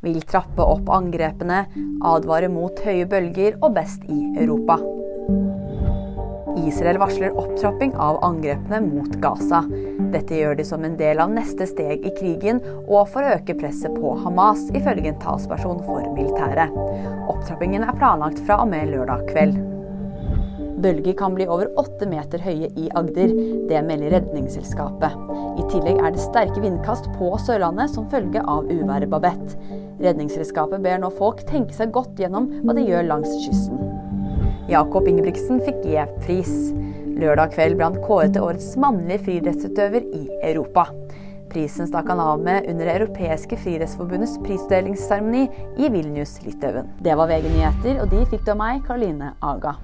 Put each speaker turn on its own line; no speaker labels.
Vil trappe opp angrepene, advare mot høye bølger og best i Europa. Israel varsler opptrapping av angrepene mot Gaza. Dette gjør de som en del av neste steg i krigen og for å øke presset på Hamas, ifølge en talsperson for militæret. Opptrappingen er planlagt fra og med lørdag kveld. Bølger kan bli over åtte meter høye i Agder. Det melder Redningsselskapet. I tillegg er det sterke vindkast på Sørlandet som følge av uværet Babette. Redningsselskapet ber nå folk tenke seg godt gjennom hva de gjør langs kysten. Jakob Ingebrigtsen fikk G-pris. Lørdag kveld ble han kåret til årets mannlige friidrettsutøver i Europa. Prisen stakk han av med under Det europeiske friidrettsforbundets prisdelingsseremoni i Vilnius, Litauen. Det var VG nyheter, og de fikk du av meg, Karoline Aga.